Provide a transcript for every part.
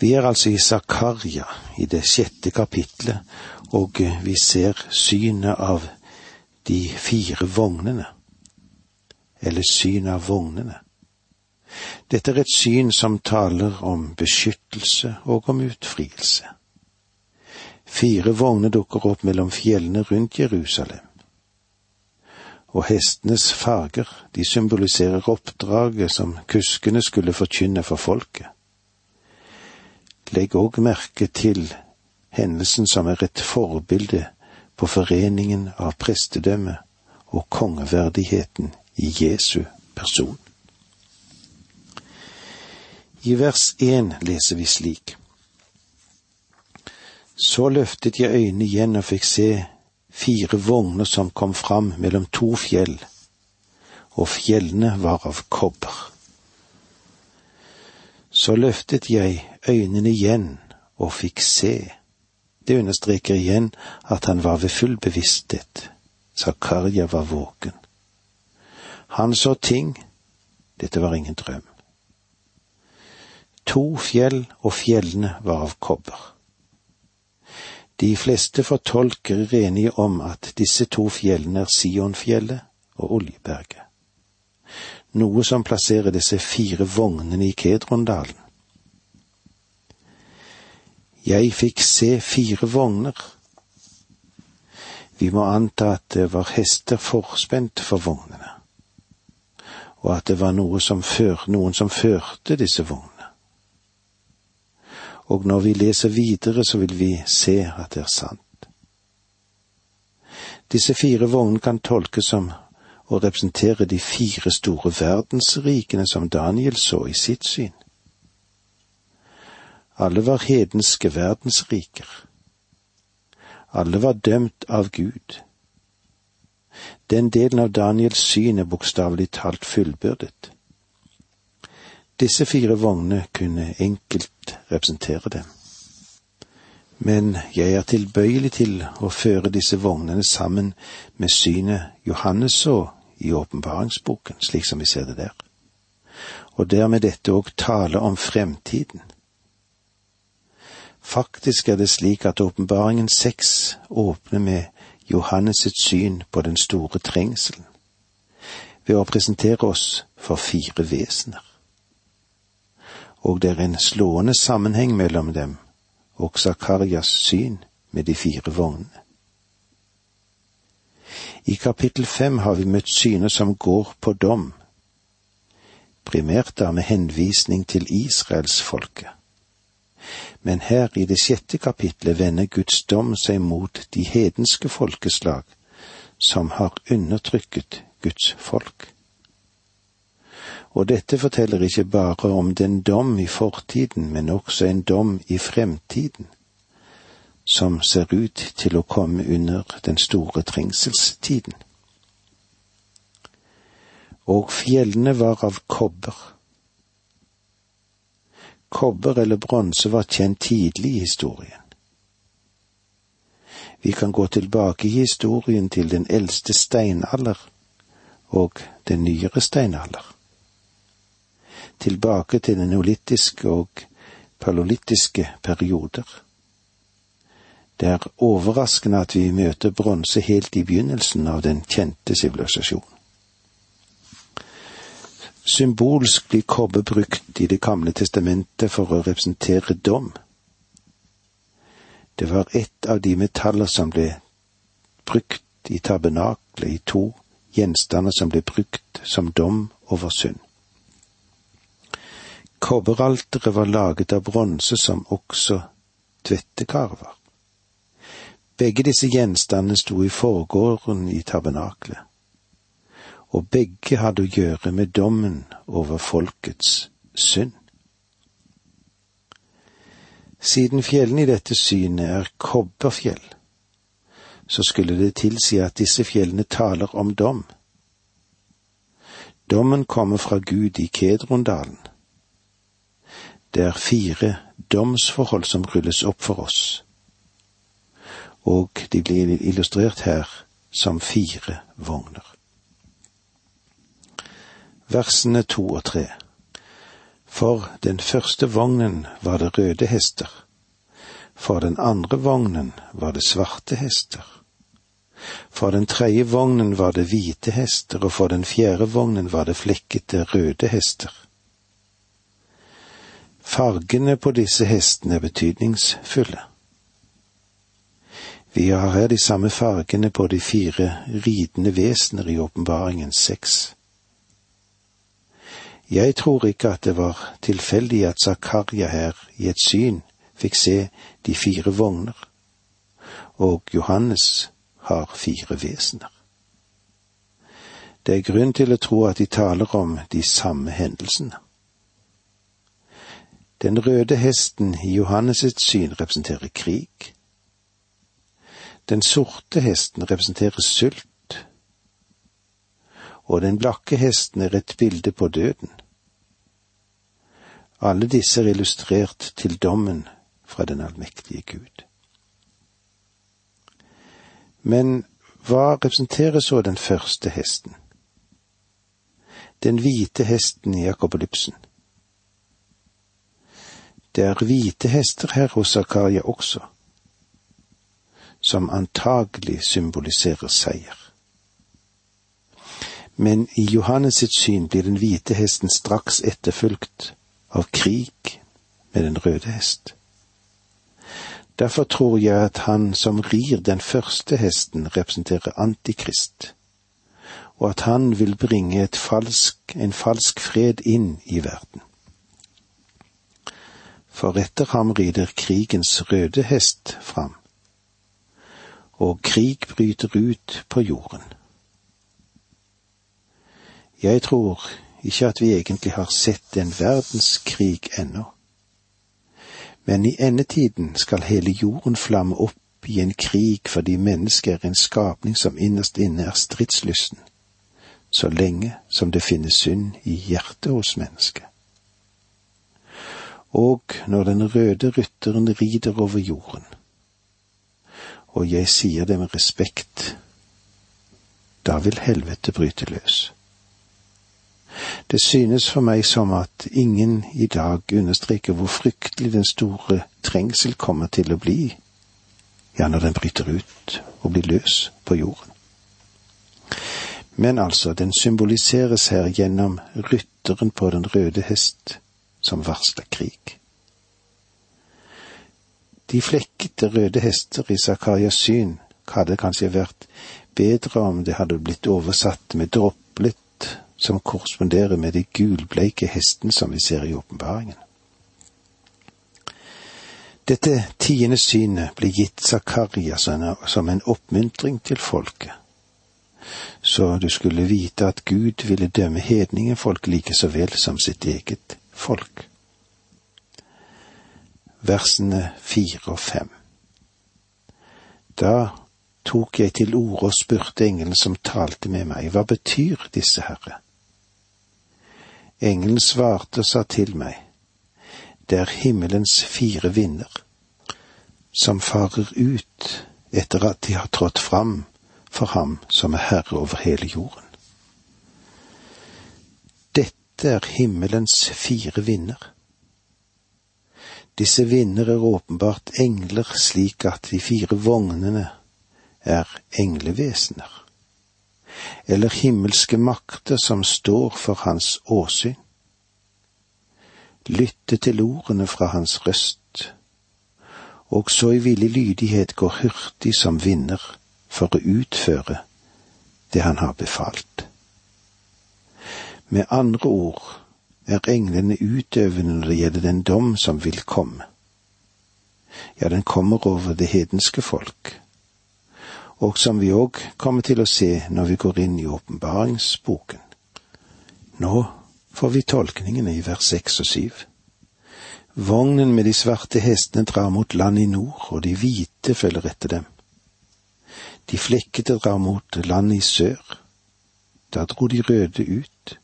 Vi er altså i Zakaria, i det sjette kapitlet, og vi ser synet av de fire vognene, eller synet av vognene. Dette er et syn som taler om beskyttelse og om utfrielse. Fire vogner dukker opp mellom fjellene rundt Jerusalem. Og hestenes farger, de symboliserer oppdraget som kuskene skulle forkynne for folket. Legg òg merke til hendelsen som er et forbilde på foreningen av prestedømme og kongeverdigheten i Jesu person. I vers én leser vi slik. Så løftet jeg øynene igjen og fikk se fire vogner som kom fram mellom to fjell, og fjellene var av kobber. Så løftet jeg øynene igjen og fikk se. Det understreker igjen at han var ved full bevissthet. Zakaria var våken. Han så ting, dette var ingen drøm. To fjell, og fjellene var av kobber. De fleste fortolker er enige om at disse to fjellene er Sionfjellet og Oljeberget, noe som plasserer disse fire vognene i Kedrondalen. Jeg fikk se fire vogner. Vi må anta at det var hester forspent for vognene, og at det var noe som før, noen som førte disse vognene og når vi leser videre, så vil vi se at det er sant. Disse fire vognene kan tolkes som å representere de fire store verdensrikene som Daniel så i sitt syn. Alle var hedenske verdensriker. Alle var dømt av Gud. Den delen av Daniels syn er bokstavelig talt fullbyrdet. Disse fire vognene kunne enkelt representere dem. Men jeg er tilbøyelig til å føre disse vognene sammen med synet Johannes så i åpenbaringsboken, slik som vi ser det der, og dermed dette òg tale om fremtiden. Faktisk er det slik at åpenbaringen seks åpner med Johannes sitt syn på den store trengselen, ved å presentere oss for fire vesener og det er en slående sammenheng mellom dem og Zakarias syn med de fire vognene. I kapittel fem har vi møtt synet som går på dom, primært da med henvisning til israelsfolket. Men her i det sjette kapitlet vender Guds dom seg mot de hedenske folkeslag som har undertrykket Guds folk. Og dette forteller ikke bare om den dom i fortiden, men også en dom i fremtiden, som ser ut til å komme under den store trengselstiden. Og fjellene var av kobber. Kobber eller bronse var kjent tidlig i historien. Vi kan gå tilbake i historien til den eldste steinalder og den nyere steinalder tilbake til den neolittiske og palolittiske perioder. Det er overraskende at vi møter bronse helt i begynnelsen av den kjente sivilisasjonen. Symbolsk blir kobber brukt i Det gamle testamentet for å representere dom. Det var ett av de metaller som ble brukt i tabernaklet, i to gjenstander som ble brukt som dom over synd. Kobberalteret var laget av bronse som også tvettekar var. Begge disse gjenstandene sto i forgården i tabernaklet, og begge hadde å gjøre med dommen over folkets synd. Siden fjellene i dette synet er kobberfjell, så skulle det tilsi at disse fjellene taler om dom. Dommen kommer fra Gud i Kedrondalen det er fire domsforhold som rulles opp for oss, og de blir illustrert her som fire vogner. Versene to og tre. For den første vognen var det røde hester, for den andre vognen var det svarte hester. For den tredje vognen var det hvite hester, og for den fjerde vognen var det flekkete røde hester. Fargene på disse hestene er betydningsfulle. Vi har her de samme fargene på de fire ridende vesener i åpenbaringen seks. Jeg tror ikke at det var tilfeldig at Zakaria her i et syn fikk se de fire vogner, og Johannes har fire vesener. Det er grunn til å tro at de taler om de samme hendelsene. Den røde hesten i Johannes' syn representerer krig. Den sorte hesten representerer sult. Og den blakke hesten er et bilde på døden. Alle disse er illustrert til dommen fra den allmektige Gud. Men hva representerer så den første hesten? Den hvite hesten i Jakobolypsen. Det er hvite hester her hos Zakaria også, som antagelig symboliserer seier. Men i Johannes sitt syn blir den hvite hesten straks etterfulgt av krig med den røde hest. Derfor tror jeg at han som rir den første hesten, representerer Antikrist, og at han vil bringe falsk, en falsk fred inn i verden. For etter ham rider krigens røde hest fram, og krig bryter ut på jorden. Jeg tror ikke at vi egentlig har sett en verdenskrig ennå men i endetiden skal hele jorden flamme opp i en krig fordi mennesket er en skapning som innerst inne er stridslysten, så lenge som det finnes synd i hjertet hos mennesket. Og når den røde rytteren rider over jorden, og jeg sier det med respekt, da vil helvete bryte løs. Det synes for meg som at ingen i dag understreker hvor fryktelig den store trengsel kommer til å bli, ja, når den bryter ut og blir løs på jorden. Men altså, den symboliseres her gjennom rytteren på den røde hest, som varsler krig. De flekkete røde hester i Zakarias syn hadde kanskje vært bedre om det hadde blitt oversatt med droplet som korresponderer med de gulbleike hestene som vi ser i åpenbaringen. Dette tiende synet ble gitt Zakaria som en oppmuntring til folket, så du skulle vite at Gud ville dømme hedningefolk like så vel som sitt eget folk. Versene fire og fem. Da tok jeg til orde og spurte engelen som talte med meg, hva betyr disse herre? Engelen svarte og sa til meg, det er himmelens fire vinder, som farer ut etter at de har trådt fram for ham som er herre over hele jorden. Dette er himmelens fire vinder. Disse vinner er åpenbart engler slik at de fire vognene er englevesener eller himmelske makter som står for hans åsyn. Lytte til ordene fra hans røst, og så i villig lydighet går hurtig som vinner for å utføre det han har befalt. Med andre ord er englene utøvende når det gjelder den dom som vil komme. Ja, den kommer over det hedenske folk og som vi òg kommer til å se når vi går inn i åpenbaringsboken. Nå får vi tolkningene i vers seks og syv. Vognen med de svarte hestene drar mot land i nord, og de hvite følger etter dem. De flekkete drar mot land i sør. Da dro de røde ut,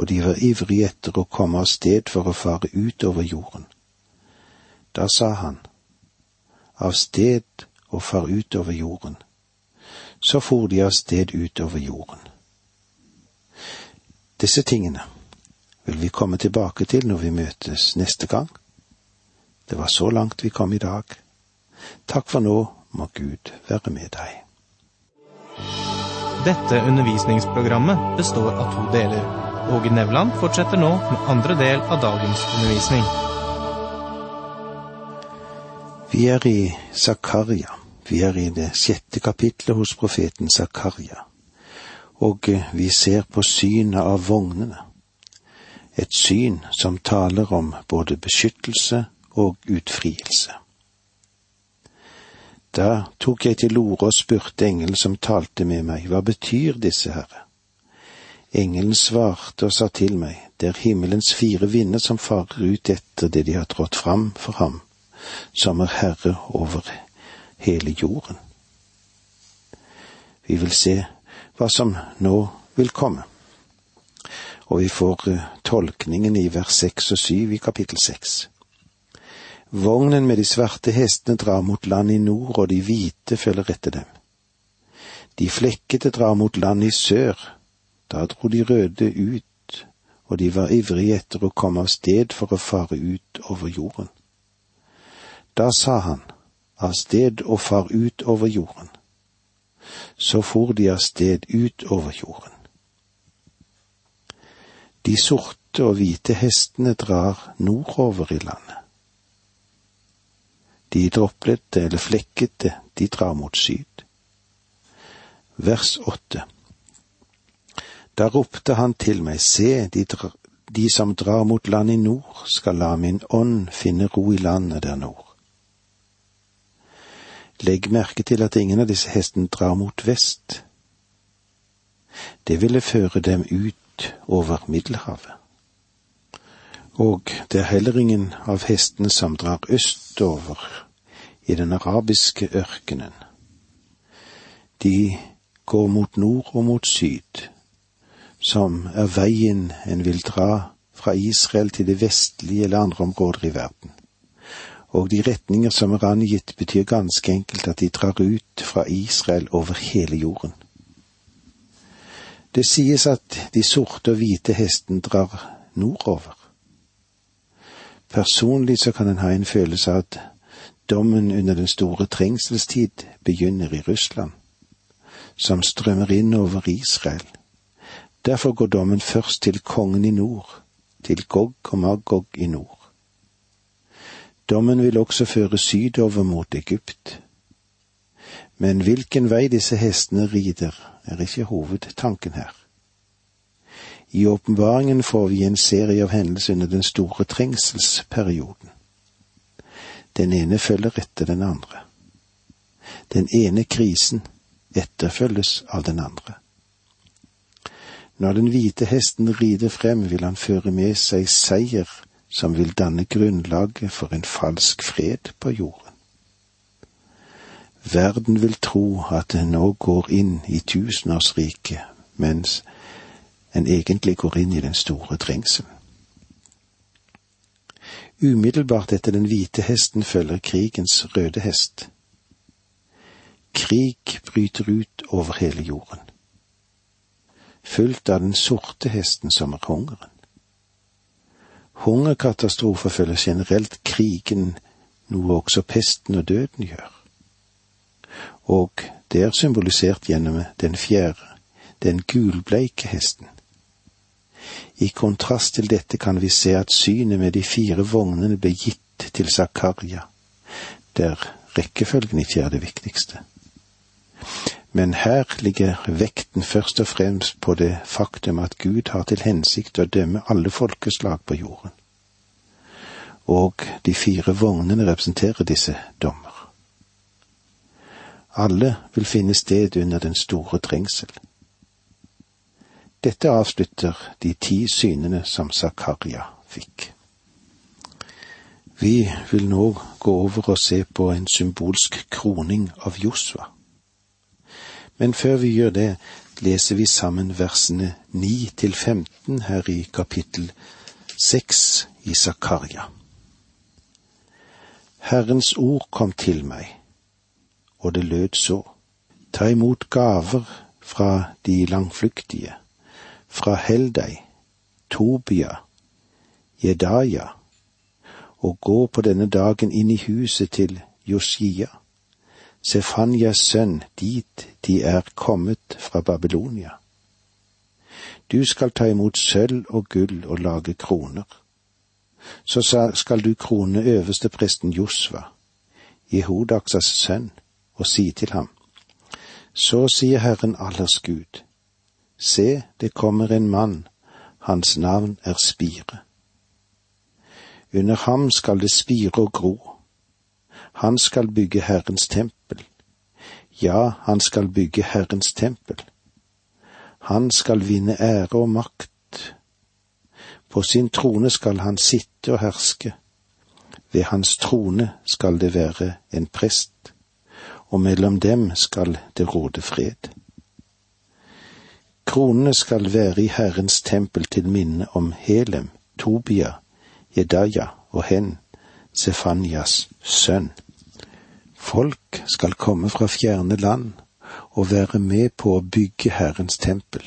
og de var ivrige etter å komme av sted for å fare ut over jorden. Da sa han, av sted og far ut over jorden så for de av sted utover jorden. Disse tingene vil vi komme tilbake til når vi møtes neste gang. Det var så langt vi kom i dag. Takk for nå, må Gud være med deg. Dette undervisningsprogrammet består av to deler. Åge Nevland fortsetter nå med andre del av dagens undervisning. Vi er i Zakaria. Vi er i det sjette kapitlet hos profeten Zakaria. Og vi ser på synet av vognene. Et syn som taler om både beskyttelse og utfrielse. Da tok jeg til orde og spurte engelen som talte med meg, hva betyr disse herre? Engelen svarte og sa til meg, det er himmelens fire vinder som farer ut etter det de har trådt fram for ham, som er herre over hele jorden. Vi vil se hva som nå vil komme. Og vi får eh, tolkningen i vers seks og syv i kapittel seks. Vognen med de svarte hestene drar mot land i nord, og de hvite følger etter dem. De flekkete drar mot land i sør, da dro de røde ut, og de var ivrige etter å komme av sted for å fare ut over jorden. Da sa han, av sted og far ut over jorden. Så for de av sted ut over jorden. De sorte og hvite hestene drar nordover i landet. De droplete eller flekkete, de drar mot syd. Vers åtte. Da ropte han til meg, se, de, de som drar mot land i nord, skal la min ånd finne ro i landet der nord. Legg merke til at ingen av disse hestene drar mot vest. Det ville føre dem ut over Middelhavet. Og det er heller ingen av hestene som drar østover i den arabiske ørkenen. De går mot nord og mot syd, som er veien en vil dra fra Israel til det vestlige eller andre områder i verden. Og de retninger som er angitt, betyr ganske enkelt at de drar ut fra Israel over hele jorden. Det sies at de sorte og hvite hestene drar nordover. Personlig så kan en ha en følelse av at dommen under den store trengselstid begynner i Russland, som strømmer inn over Israel. Derfor går dommen først til kongen i nord, til Gog og Magog i nord. Dommen vil også føre sydover mot Egypt. Men hvilken vei disse hestene rider, er ikke hovedtanken her. I åpenbaringen får vi en serie av hendelser under den store trengselsperioden. Den ene følger etter den andre. Den ene krisen etterfølges av den andre. Når den hvite hesten rider frem, vil han føre med seg seier som vil danne grunnlaget for en falsk fred på jorden. Verden vil tro at en nå går inn i tusenårsriket, mens en egentlig går inn i den store trengselen. Umiddelbart etter den hvite hesten følger krigens røde hest. Krig bryter ut over hele jorden, fulgt av den sorte hesten som er hungeren. Hungerkatastrofer følger generelt krigen, noe også pesten og døden gjør. Og det er symbolisert gjennom den fjerde, den gulbleike hesten. I kontrast til dette kan vi se at synet med de fire vognene ble gitt til Zakaria, der rekkefølgen ikke er det viktigste. Men her ligger vekten først og fremst på det faktum at Gud har til hensikt å dømme alle folkeslag på jorden. Og de fire vognene representerer disse dommer. Alle vil finne sted under den store trengsel. Dette avslutter de ti synene som Zakaria fikk. Vi vil nå gå over og se på en symbolsk kroning av Josva. Men før vi gjør det, leser vi sammen versene 9 til 15 her i kapittel 6 i Zakaria. Herrens ord kom til meg, og det lød så. Ta imot gaver fra de langflyktige fra Heldei, Tobia Jedaja, og gå på denne dagen inn i huset til Josia, Sefanias sønn, dit de er kommet fra Babylonia. Du skal ta imot sølv og gull og lage kroner. Så skal du krone øverste presten Josva, Jehodaksas sønn, og si til ham, Så sier Herren allers Gud, se, det kommer en mann, hans navn er Spire. Under ham skal det spire og gro. Han skal bygge Herrens tempel. Ja, han skal bygge Herrens tempel. Han skal vinne ære og makt. På sin trone skal han sitte og herske. Ved hans trone skal det være en prest, og mellom dem skal det råde fred. Kronene skal være i Herrens tempel til minne om Helem, Tobia, Jedaja og Hen, Sefanyas sønn. Folk skal komme fra fjerne land og være med på å bygge Herrens tempel.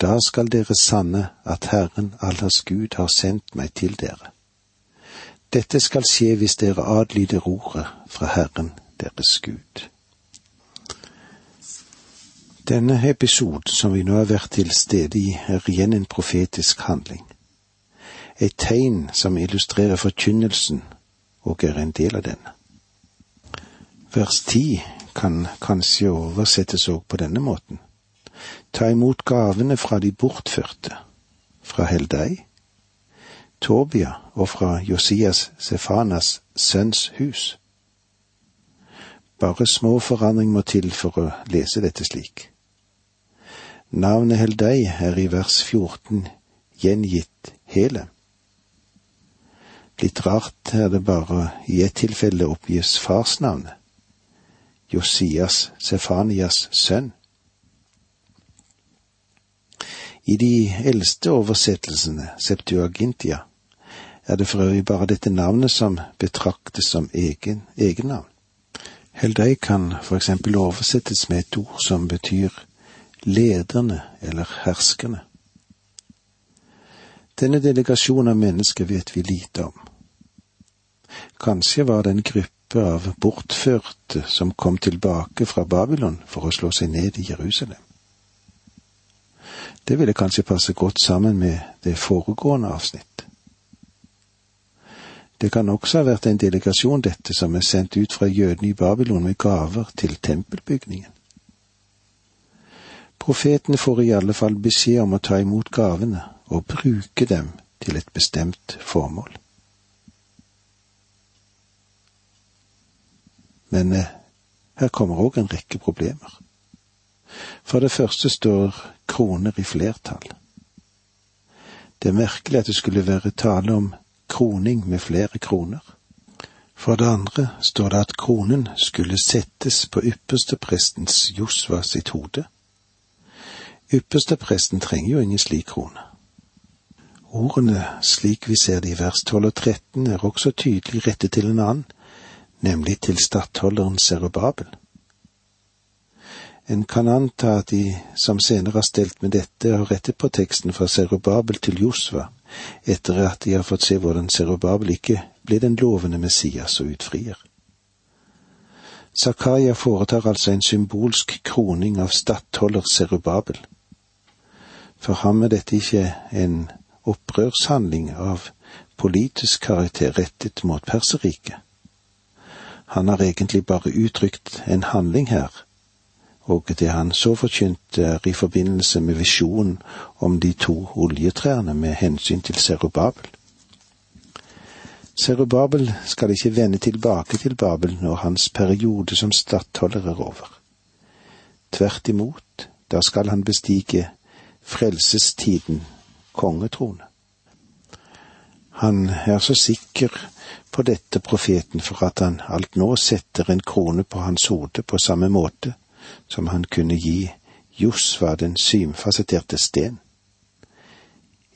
Da skal dere sanne at Herren Allahs Gud har sendt meg til dere. Dette skal skje hvis dere adlyder ordet fra Herren deres Gud. Denne episoden som vi nå har vært til stede i, er igjen en profetisk handling. Et tegn som illustrerer forkynnelsen og er en del av denne. Vers ti kan kanskje oversettes òg på denne måten. Ta imot gavene fra de bortførte, fra Heldei, Tobia og fra Josias Sefanas sønns hus. Bare små forandring må til for å lese dette slik. Navnet Heldei er i vers 14 gjengitt hele. Litt rart er det bare i ett tilfelle oppgis farsnavnet, Josias, Sefanias sønn. I de eldste oversettelsene, Septuagintia, er det for øvrig bare dette navnet som betraktes som egen, egennavn. Heldei kan for eksempel oversettes med et ord som betyr lederne eller herskerne. Denne delegasjonen av mennesker vet vi lite om. Kanskje var det en gruppe av bortførte som kom tilbake fra Babylon for å slå seg ned i Jerusalem. Det ville kanskje passe godt sammen med det foregående avsnitt. Det kan også ha vært en delegasjon, dette, som er sendt ut fra jødene i Babylon med gaver til tempelbygningen. Profetene får i alle fall beskjed om å ta imot gavene og bruke dem til et bestemt formål. Men eh, her kommer òg en rekke problemer. For det første står kroner i flertall. Det er merkelig at det skulle være tale om kroning med flere kroner. For det andre står det at kronen skulle settes på yppersteprestens Josva sitt hode. Ypperstepresten trenger jo ingen slik krone. Ordene slik vi ser det i vers 12 og 13 er også tydelig rettet til en annen, nemlig til stattholderen Serubabel. En kan anta at de som senere har stelt med dette, har rettet på teksten fra Serubabel til Josva, etter at de har fått se hvordan Serubabel ikke ble den lovende Messias og utfrier. Zakaria foretar altså en symbolsk kroning av stattholder Serubabel. For ham er dette ikke en opprørshandling av politisk karakter rettet mot Perserriket. Han har egentlig bare uttrykt en handling her, og det han så forkynte er i forbindelse med visjonen om de to oljetrærne med hensyn til Serubabel. Serubabel skal ikke vende tilbake til Babel når hans periode som stattholder er over. Tvert imot, da skal han bestige frelsestiden kongetrone. Han er så sikker på dette profeten for at han alt nå setter en krone på hans hode på samme måte som han kunne gi Josva den symfasetterte sten.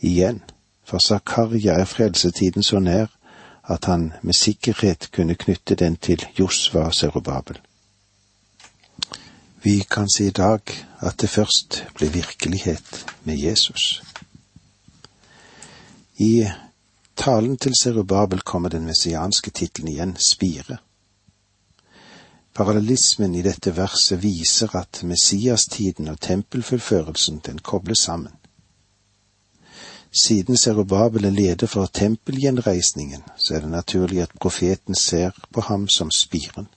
Igjen, for Zakaria er frelsetiden så nær at han med sikkerhet kunne knytte den til Josva og Serubabel. Vi kan si i dag at det først ble virkelighet med Jesus. I talen til Serubabel kommer den messianske tittelen igjen, Spire. Parallellismen i dette verset viser at Messiastiden og tempelfullførelsen den kobles sammen. Siden Serubabel er leder for tempelgjenreisningen, så er det naturlig at profeten ser på ham som spiren.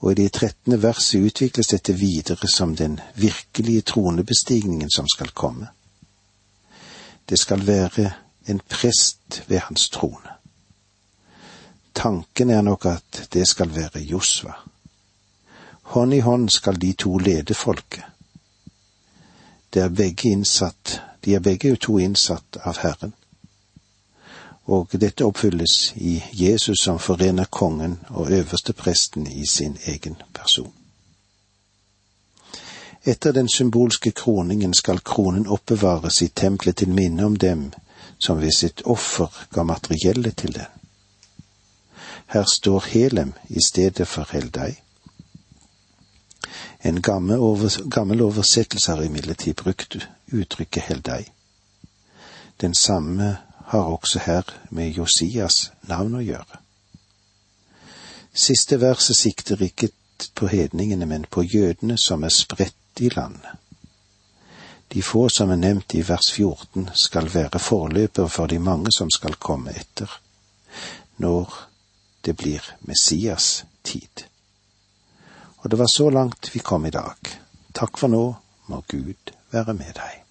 Og i det trettende verset utvikles dette videre som den virkelige tronebestigningen som skal komme. Det skal være en prest ved hans trone. Tanken er nok at det skal være Josva. Hånd i hånd skal de to lede folket. De er begge innsatt, de er begge to innsatt av Herren. Og dette oppfylles i Jesus som forener kongen og øverste presten i sin egen person. Etter den symbolske kroningen skal kronen oppbevares i tempelet til minne om dem som ved sitt offer ga materiellet til den. Her står Helem i stedet for Heldai. En gammel, over, gammel oversettelse har imidlertid brukt uttrykket Heldai. Den samme har også her med Josias navn å gjøre. Siste verset sikter ikke på hedningene, men på jødene som er spredt i landet. De få som er nevnt i vers 14, skal være forløper for de mange som skal komme etter, når det blir Messias tid. Og det var så langt vi kom i dag. Takk for nå, må Gud være med deg.